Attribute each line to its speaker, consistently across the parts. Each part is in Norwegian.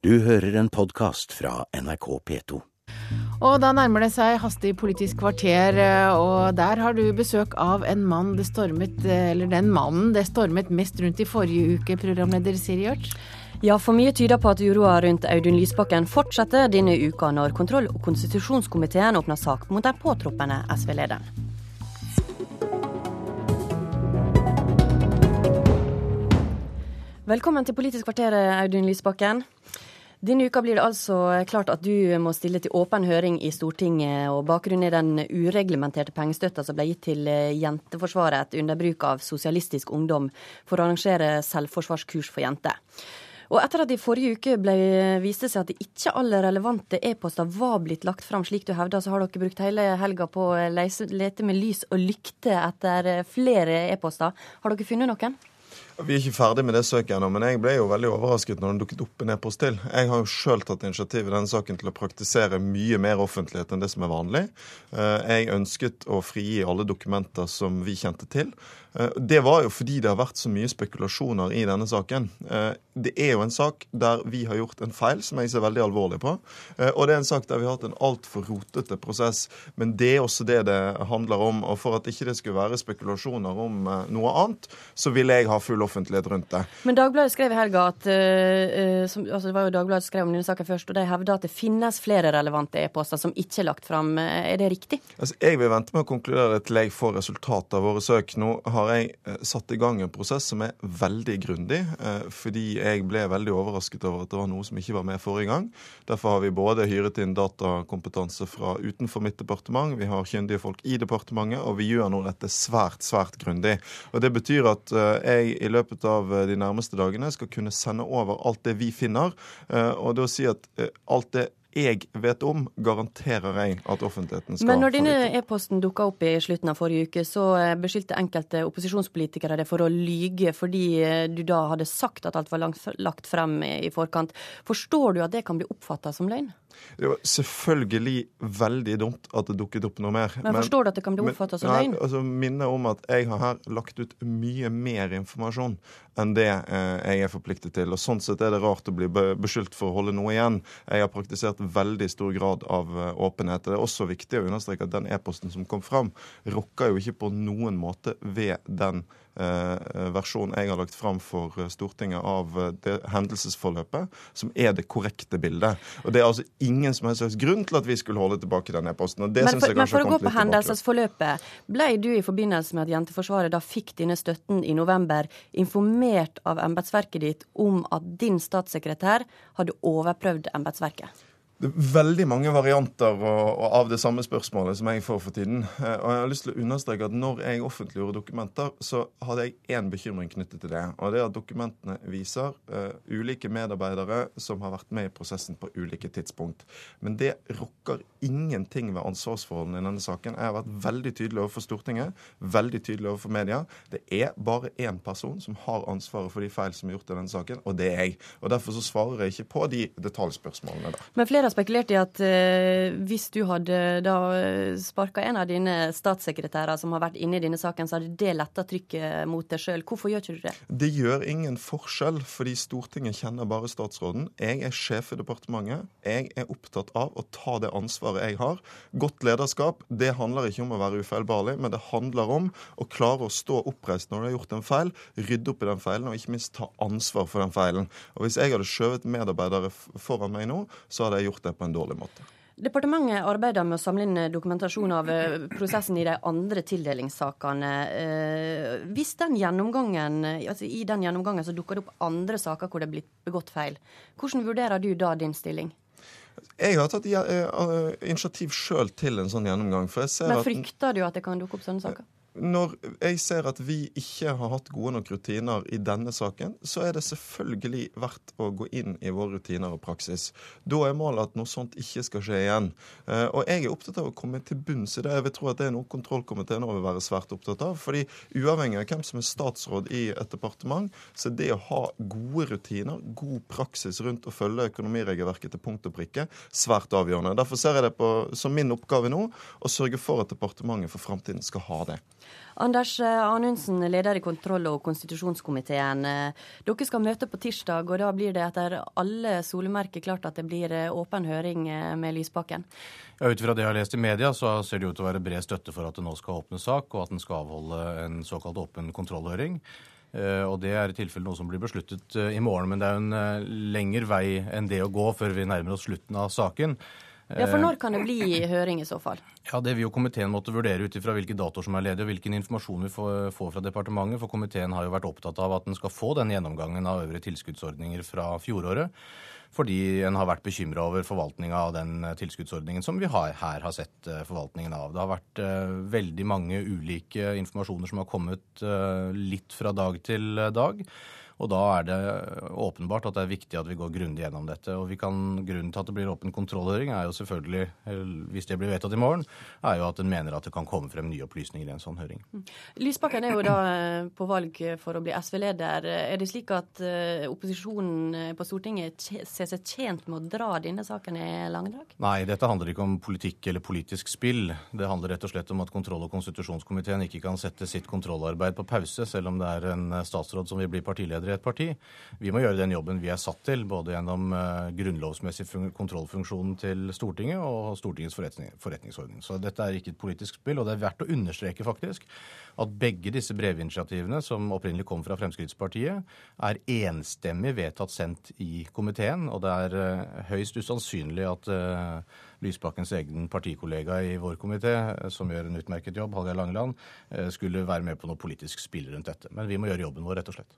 Speaker 1: Du hører en podkast fra NRK P2.
Speaker 2: Og da nærmer det seg hastig Politisk kvarter, eh, og der har du besøk av en mann det stormet, eh, eller den mannen det stormet mest rundt i forrige uke, programleder Siri Hjørt.
Speaker 3: Ja, for mye tyder på at uroa rundt Audun Lysbakken fortsetter denne uka når kontroll- og konstitusjonskomiteen åpner sak mot den påtroppende SV-lederen. Velkommen til Politisk kvarter, Audun Lysbakken. Denne uka blir det altså klart at du må stille til åpen høring i Stortinget. og Bakgrunnen er den ureglementerte pengestøtta som ble gitt til Jenteforsvaret under bruk av Sosialistisk Ungdom for å arrangere selvforsvarskurs for jenter. Og etter at det i forrige uke ble, viste seg at det ikke alle relevante e-poster var blitt lagt fram slik du hevder, så har dere brukt hele helga på å lete med lys og lykte etter flere e-poster. Har dere funnet noen?
Speaker 4: Vi er ikke ferdig med det søket ennå, men jeg ble jo veldig overrasket når den dukket opp en e-post til. Jeg har jo sjøl tatt initiativ i denne saken til å praktisere mye mer offentlighet enn det som er vanlig. Jeg ønsket å frigi alle dokumenter som vi kjente til. Det var jo fordi det har vært så mye spekulasjoner i denne saken. Det er jo en sak der vi har gjort en feil som jeg ser veldig alvorlig på. Og det er en sak der vi har hatt en altfor rotete prosess. Men det er også det det handler om. Og for at ikke det skulle være spekulasjoner om noe annet, så ville jeg ha full offentlighet rundt det.
Speaker 3: Men Dagbladet skrev i helga at uh, som, altså Det var jo Dagbladet som skrev om denne saken først, og de hevder at det finnes flere relevante e-poster som ikke er lagt fram. Er det riktig?
Speaker 4: Altså, jeg vil vente med å konkludere til jeg får resultatet av våre søk. Nå har jeg satt i gang en prosess som er veldig grundig, fordi jeg ble veldig overrasket over at det var noe som ikke var med forrige gang. Derfor har vi både hyret inn datakompetanse fra utenfor mitt departement, vi har kyndige folk i departementet, og vi gjør nå dette svært, svært grundig. Og Det betyr at jeg i løpet av de nærmeste dagene skal kunne sende over alt det vi finner, og det å si at alt det jeg vet om, garanterer jeg at offentligheten skal
Speaker 3: Men når denne e-posten dukka opp i slutten av forrige uke, så beskyldte enkelte opposisjonspolitikere deg for å lyge fordi du da hadde sagt at alt var lagt frem i forkant. Forstår du at det kan bli oppfatta som løgn?
Speaker 4: Det var selvfølgelig veldig dumt at det dukket opp noe mer.
Speaker 3: Men forstår du at det kan bli oppfatta som løgn?
Speaker 4: Altså, Minne om at jeg har her lagt ut mye mer informasjon enn det eh, jeg er forpliktet til. og Sånn sett er det rart å bli beskyldt for å holde noe igjen. Jeg har praktisert veldig stor grad av åpenhet. Det er også viktig å understreke at den e-posten som kom fram, rokker jo ikke på noen måte ved den versjonen jeg har lagt fram for Stortinget av det hendelsesforløpet, som er det korrekte bildet. Og Det er altså ingen som helst grunn til at vi skulle holde tilbake den e-posten.
Speaker 3: Men, for, men for å gå på hendelsesforløpet, ble du i forbindelse med at Jenteforsvaret da fikk denne støtten i november, informert av embetsverket ditt om at din statssekretær hadde overprøvd embetsverket?
Speaker 4: Det er veldig mange varianter av det samme spørsmålet som jeg får for tiden. Og jeg har lyst til å understreke at når jeg offentliggjorde dokumenter, så hadde jeg én bekymring knyttet til det. Og det er at dokumentene viser uh, ulike medarbeidere som har vært med i prosessen på ulike tidspunkt. Men det rokker ingenting ved ansvarsforholdene i denne saken. Jeg har vært veldig tydelig overfor Stortinget, veldig tydelig overfor media. Det er bare én person som har ansvaret for de feil som er gjort i denne saken, og det er jeg. Og Derfor så svarer jeg ikke på de detaljspørsmålene der.
Speaker 3: Men flere har spekulert i at eh, hvis du hadde da sparka en av dine statssekretærer som har vært inne i denne saken, så hadde det letta trykket mot deg sjøl. Hvorfor gjør ikke du det?
Speaker 4: Det gjør ingen forskjell, fordi Stortinget kjenner bare statsråden. Jeg er sjef i departementet. Jeg er opptatt av å ta det ansvaret jeg har. Godt lederskap det handler ikke om å være ufeilbarlig, men det handler om å klare å stå oppreist når du har gjort en feil, rydde opp i den feilen, og ikke minst ta ansvar for den feilen. Og Hvis jeg hadde skjøvet medarbeidere foran meg nå, så hadde jeg gjort det på en dårlig måte.
Speaker 3: Departementet arbeider med å samle inn dokumentasjon av prosessen i de andre tildelingssakene. Hvis den gjennomgangen, altså I den gjennomgangen så dukker det opp andre saker hvor det er blitt begått feil. Hvordan vurderer du da din stilling?
Speaker 4: Jeg har tatt initiativ sjøl til en sånn gjennomgang.
Speaker 3: Men frykter du at det kan dukke opp sånne saker?
Speaker 4: Når jeg ser at vi ikke har hatt gode nok rutiner i denne saken, så er det selvfølgelig verdt å gå inn i våre rutiner og praksis. Da er målet at noe sånt ikke skal skje igjen. Og jeg er opptatt av å komme til bunns i det. Jeg vil tro at det er noe kontrollkomiteen vil være svært opptatt av. fordi uavhengig av hvem som er statsråd i et departement, så det å ha gode rutiner, god praksis rundt å følge økonomiregelverket til punkt og prikke, svært avgjørende. Derfor ser jeg det på, som min oppgave nå å sørge for at departementet for framtiden skal ha det.
Speaker 3: Anders Anundsen, leder i kontroll- og konstitusjonskomiteen. Dere skal møte på tirsdag, og da blir det etter alle solemerker klart at det blir åpen høring med Lysbakken?
Speaker 5: Ja, Ut fra det jeg har lest i media, så ser det ut til å være bred støtte for at det nå skal åpne sak, og at den skal avholde en såkalt åpen kontrollhøring. Eh, og Det er i tilfelle noe som blir besluttet eh, i morgen, men det er jo en eh, lengre vei enn det å gå før vi nærmer oss slutten av saken.
Speaker 3: Ja, For når kan det bli høring i så fall?
Speaker 5: Ja, Det vil jo komiteen måtte vurdere ut ifra hvilke datoer som er ledige og hvilken informasjon vi får, får, fra departementet. For komiteen har jo vært opptatt av at den skal få den gjennomgangen av øvrige tilskuddsordninger fra fjoråret fordi en har vært bekymra over forvaltninga av den eh, tilskuddsordningen som vi har, her har sett eh, forvaltningen av. Det har vært veldig mange ulike informasjoner som har kommet litt fra dag til dag. Og da er det åpenbart at det er viktig at vi går grundig gjennom dette. Og kan, Grunnen til at det blir åpen kontrollhøring, er jo selvfølgelig, hvis det blir vedtatt i morgen, er jo at en mener at det kan komme frem nye opplysninger i en sånn høring. Mm.
Speaker 3: Lysbakken er jo da eh, på valg for å bli SV-leder. Er det slik at eh, opposisjonen eh, på Stortinget ser seg tjent med å dra denne saken i langdrag?
Speaker 5: Nei, dette handler ikke om politikk eller politisk spill. Det handler rett og slett om at kontroll- og konstitusjonskomiteen ikke kan sette sitt kontrollarbeid på pause, selv om det er en statsråd som vil bli partileder i et parti. Vi må gjøre den jobben vi er satt til, både gjennom uh, grunnlovsmessig kontrollfunksjonen til Stortinget og Stortingets forretning, forretningsordning. Så dette er ikke et politisk spill, og det er verdt å understreke faktisk at begge disse brevinitiativene, som opprinnelig kom fra Fremskrittspartiet, er enstemmig vedtatt sendt i komiteen, og det er uh, høyst usannsynlig at uh, Lysbakkens egen partikollega i vår komité, som gjør en utmerket jobb, Hallgeir Langeland, skulle være med på noe politisk spill rundt dette. Men vi må gjøre jobben vår, rett og slett.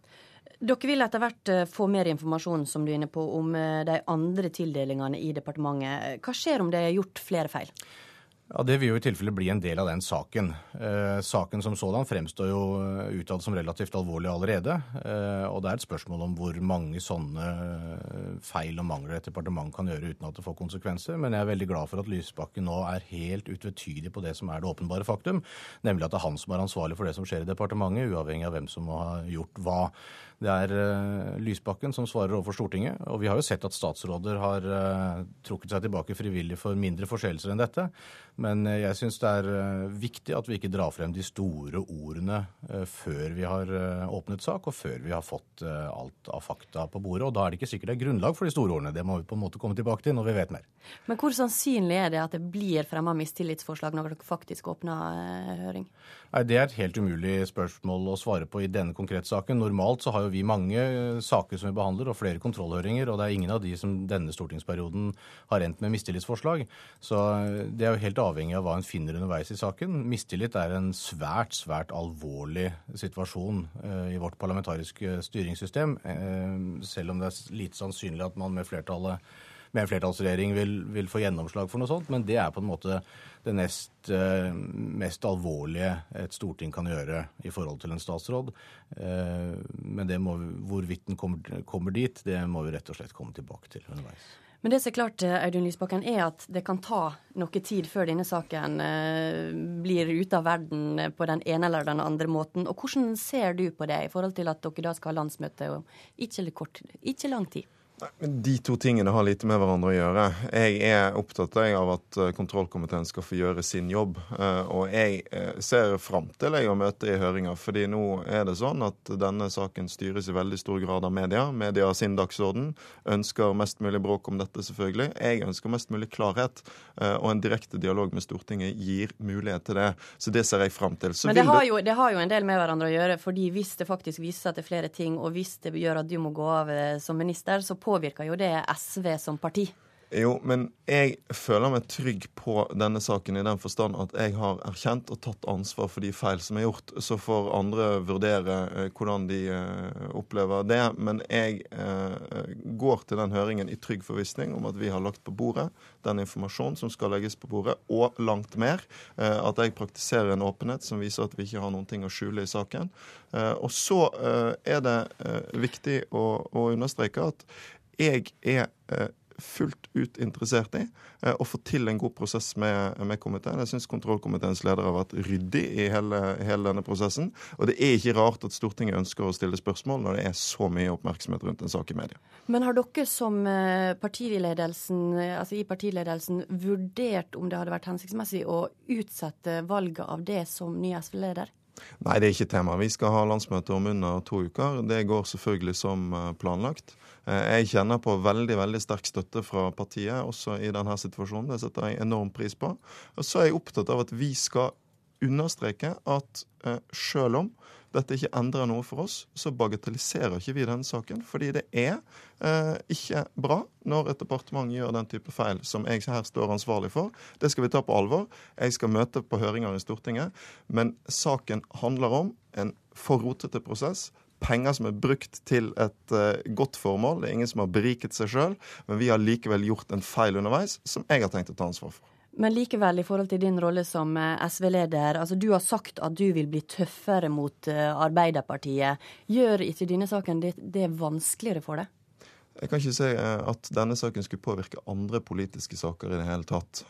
Speaker 3: Dere vil etter hvert eh, få mer informasjon som du er inne på, om eh, de andre tildelingene i departementet. Hva skjer om det er gjort flere feil?
Speaker 5: Ja, Det vil jo i tilfelle bli en del av den saken. Eh, saken som sådan fremstår jo eh, utad som relativt alvorlig allerede. Eh, og det er et spørsmål om hvor mange sånne eh, feil og mangler et departement kan gjøre uten at det får konsekvenser. Men jeg er veldig glad for at Lysbakken nå er helt utvetydig på det som er det åpenbare faktum, nemlig at det er han som er ansvarlig for det som skjer i departementet, uavhengig av hvem som har gjort hva. Det er uh, Lysbakken som svarer overfor Stortinget. Og vi har jo sett at statsråder har trukket seg tilbake frivillig for mindre forseelser enn dette. Men uh, jeg syns det er viktig at vi ikke drar frem de store ordene før vi har åpnet sak, og før vi har fått alt av fakta på bordet. Og da er det ikke sikkert det er grunnlag for de store ordene. Det må vi på en måte komme tilbake til når vi vet mer.
Speaker 3: Men hvor sannsynlig er det at det blir fremma mistillitsforslag når dere faktisk åpner høring?
Speaker 5: Nei, Det er et helt umulig spørsmål å svare på i denne konkrete saken. Normalt så har jo vi mange eh, saker som vi behandler, og flere kontrollhøringer. Og det er ingen av de som denne stortingsperioden har endt med mistillitsforslag. Så eh, det er jo helt avhengig av hva en finner underveis i saken. Mistillit er en svært, svært alvorlig situasjon eh, i vårt parlamentariske styringssystem. Selv om det er lite sannsynlig at man med flertallet med en flertallsregjering vil, vil, få gjennomslag for noe sånt, men det er på en måte det nest, uh, mest alvorlige et storting kan gjøre i forhold til en statsråd. Uh, men må, hvorvidt den kommer, kommer, dit, det må vi rett og slett komme tilbake til underveis.
Speaker 3: Men det som er klart, eh, Audun Lysbakken, er at det kan ta noe tid før denne saken uh, blir ute av verden på den ene eller den andre måten. Og hvordan ser du på det i forhold til at dere da skal ha landsmøte om ikke, ikke lang tid?
Speaker 4: De to tingene har lite med hverandre å gjøre. Jeg er opptatt av at eh, kontrollkomiteen skal få gjøre sin jobb. Eh, og jeg eh, ser fram til jeg å møte i høringer, fordi nå er det sånn at denne saken styres i veldig stor grad av media. Media har sin dagsorden. Ønsker mest mulig bråk om dette, selvfølgelig. Jeg ønsker mest mulig klarhet. Og en direkte dialog med Stortinget gir mulighet til det. Så det ser jeg fram til. Så
Speaker 3: Men det har, jo, det har, jo, en del med hverandre å gjøre, fordi hvis det faktisk viser seg at det er flere ting, og hvis det gjør at du må gå av som minister, så på påvirker jo det SV som parti.
Speaker 4: Jo, men jeg føler meg trygg på denne saken i den forstand at jeg har erkjent og tatt ansvar for de feil som er gjort. Så får andre vurdere eh, hvordan de eh, opplever det. Men jeg eh, går til den høringen i trygg forvissning om at vi har lagt på bordet den informasjonen som skal legges på bordet, og langt mer. At jeg praktiserer en åpenhet som viser at vi ikke har noen ting å skjule i saken. Og så er det viktig å understreke at jeg er eh, fullt ut interessert i eh, å få til en god prosess med, med komiteen. Jeg syns kontrollkomiteens leder har vært ryddig i hele, hele, denne prosessen. Og det er ikke rart at Stortinget ønsker å stille spørsmål når det er så mye oppmerksomhet rundt en sak i media.
Speaker 3: Men har dere som eh, partiledelsen, altså i partiledelsen vurdert om det hadde vært hensiktsmessig å utsette valget av det som ny SV-leder?
Speaker 4: Nei, det er ikke tema. Vi skal ha landsmøte om under to uker. Det går selvfølgelig som planlagt. Jeg kjenner på veldig veldig sterk støtte fra partiet også i denne situasjonen. Det setter jeg enorm pris på. Og så er jeg opptatt av at vi skal understreke at selv om dette ikke endrer noe for oss, så bagatelliserer ikke vi denne saken. Fordi det er eh, ikke bra når et departement gjør den type feil som jeg her står ansvarlig for. Det skal vi ta på alvor. Jeg skal møte på høringer i Stortinget. Men saken handler om en for rotete prosess penger som er brukt til et uh, godt formål. Det er ingen som har beriket seg sjøl, men vi har likevel gjort en feil underveis som jeg har tenkt å ta ansvar for.
Speaker 3: Men likevel, i forhold til din rolle som eh, SV-leder, altså du har sagt at du vil bli tøffere mot uh, Arbeiderpartiet. Gjør ikke denne saken det, det vanskeligere for deg?
Speaker 4: Jeg kan ikke si at denne saken skulle påvirke andre politiske saker i det hele tatt.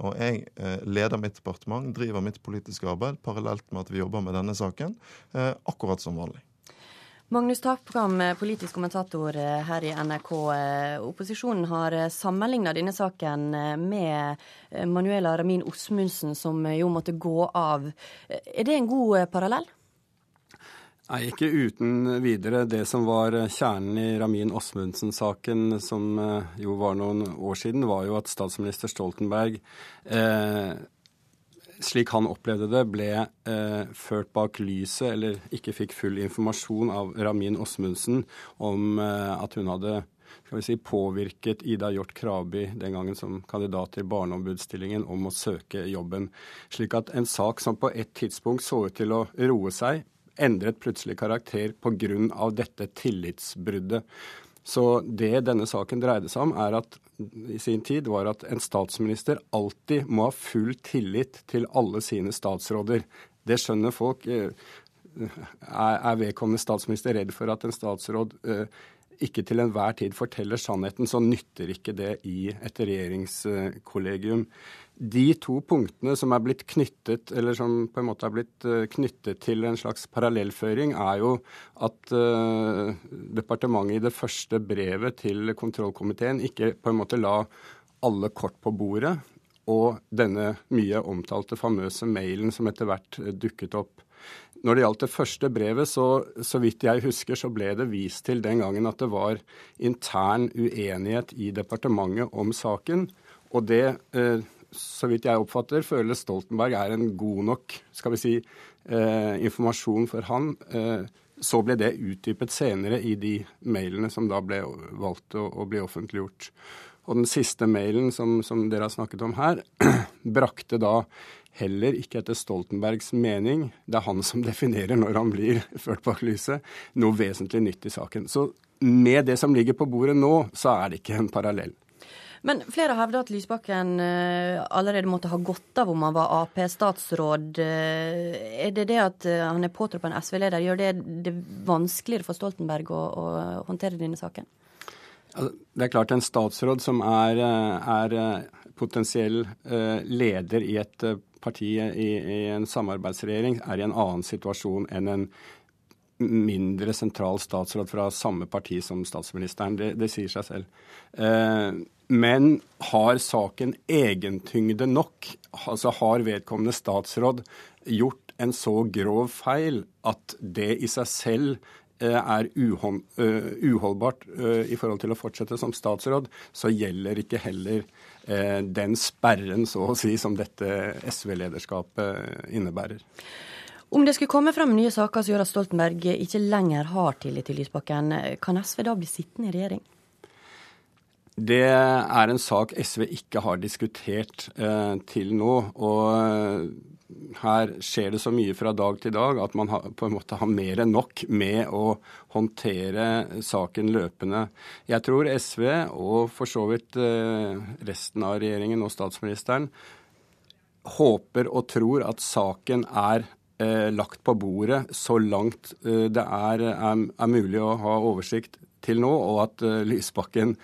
Speaker 4: Og jeg leder mitt departement, driver mitt politiske arbeid parallelt med at vi jobber med denne saken, akkurat som vanlig.
Speaker 3: Magnus Takpram, politisk kommentator eh, her i NRK. Eh, opposisjonen har eh, sammenligna denne saken med Manuela Ramin Osmundsen, som jo måtte gå av. Er det en god parallell?
Speaker 6: Nei, ikke uten videre. Det som var kjernen i Ramin Osmundsen-saken, som jo var noen år siden, var jo at statsminister Stoltenberg eh, slik han opplevde det, ble eh, ført bak lyset, eller ikke fikk full informasjon av Ramin Osmundsen om eh, at hun hadde skal vi si, påvirket Ida Hjort Krabi den gangen som kandidat til barneombudsstillingen om å søke jobben. Slik at en sak som på et tidspunkt så ut til å roe seg, endret plutselig karakter pga. dette tillitsbruddet. Så det denne saken dreide seg om, er at i sin tid var at en statsminister alltid må ha full tillit til alle sine statsråder. Det skjønner folk. Eh, er vedkommende statsminister redd for at en statsråd eh, ikke til enhver tid forteller sannheten, så nytter ikke det i et regjeringskollegium. De to punktene som er blitt knyttet, eller som på en måte er blitt eh, knyttet til en slags parallellføring, er jo at uh, departementet i det første brevet til kontrollkomiteen ikke på en måte la alle kort på bordet, og denne mye omtalte famøse mailen som etter hvert dukket opp. Når det gjaldt det første brevet, så, så vidt jeg husker, så ble det vist til den gangen at det var intern uenighet i departementet om saken. Og det, eh, så vidt jeg oppfatter, føler Stoltenberg er en god nok skal vi si, eh, informasjon for han. Eh, så ble det utdypet senere i de mailene som da ble valgt å, å bli offentliggjort. Og den siste mailen som, som dere har snakket om her, brakte da heller ikke etter Stoltenbergs mening, det er han som definerer når han blir ført bak lyset, noe vesentlig nytt i saken. Så med det som ligger på bordet nå, så er det ikke en parallell.
Speaker 3: Men flere hevder at Lysbakken uh, allerede måtte ha gått av om han var Ap-statsråd. Uh, er det det at uh, han er påtroppet en SV-leder, gjør det det vanskeligere for Stoltenberg å, å håndtere denne saken?
Speaker 6: Altså, det er klart en statsråd som er, er potensiell leder i et parti i, i en samarbeidsregjering er i en annen situasjon enn en mindre sentral statsråd fra samme parti som statsministeren. Det, det sier seg selv. Eh, men har saken egentyngde nok? Altså har vedkommende statsråd gjort en så grov feil at det i seg selv eh, er uh, uholdbart uh, i forhold til å fortsette som statsråd, så gjelder ikke heller Eh, den sperren, så å si, som dette SV-lederskapet innebærer.
Speaker 3: Om det skulle komme frem nye saker som gjør at Stoltenberg ikke lenger har tillit til Lysbakken, kan SV da bli sittende i regjering?
Speaker 6: Det er en sak SV ikke har diskutert eh, til nå. og her skjer det så mye fra dag til dag at man har, på en måte har mer enn nok med å håndtere saken løpende. Jeg tror SV, og for så vidt eh, resten av regjeringen og statsministeren, håper og tror at saken er eh, lagt på bordet så langt eh, det er, er, er, mulig å ha oversikt til nå, og at eh, Lysbakken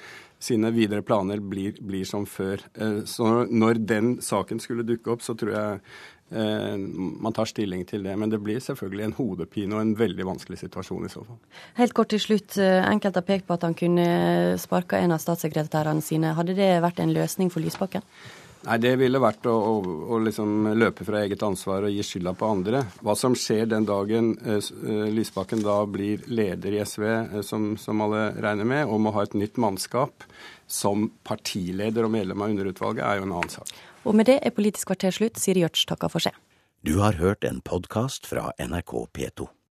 Speaker 6: sine videre planer blir, blir som før. Eh, så når den saken skulle dukke opp, så tror jeg Eh, man tar stilling til det. Men det blir selvfølgelig en hodepine og en veldig vanskelig situasjon i så fall.
Speaker 3: Helt kort til slutt. Eh, enkelte har pekt på at han kunne sparka en av statssekretærene sine. Hadde det vært en løsning for Lysbakken?
Speaker 6: Nei, Det ville vært å, å, å liksom løpe fra eget ansvar og gi skylda på andre. Hva som skjer den dagen eh, eh Lysbakken da blir leder i SV, eh, som, som, alle regner med, og må ha et nytt mannskap som partileder og medlem av underutvalget, er jo en annen sak.
Speaker 3: Og med det er Politisk kvarter slutt. Siri Gjørts takker for seg.
Speaker 1: Du har hørt en podkast fra NRK P2.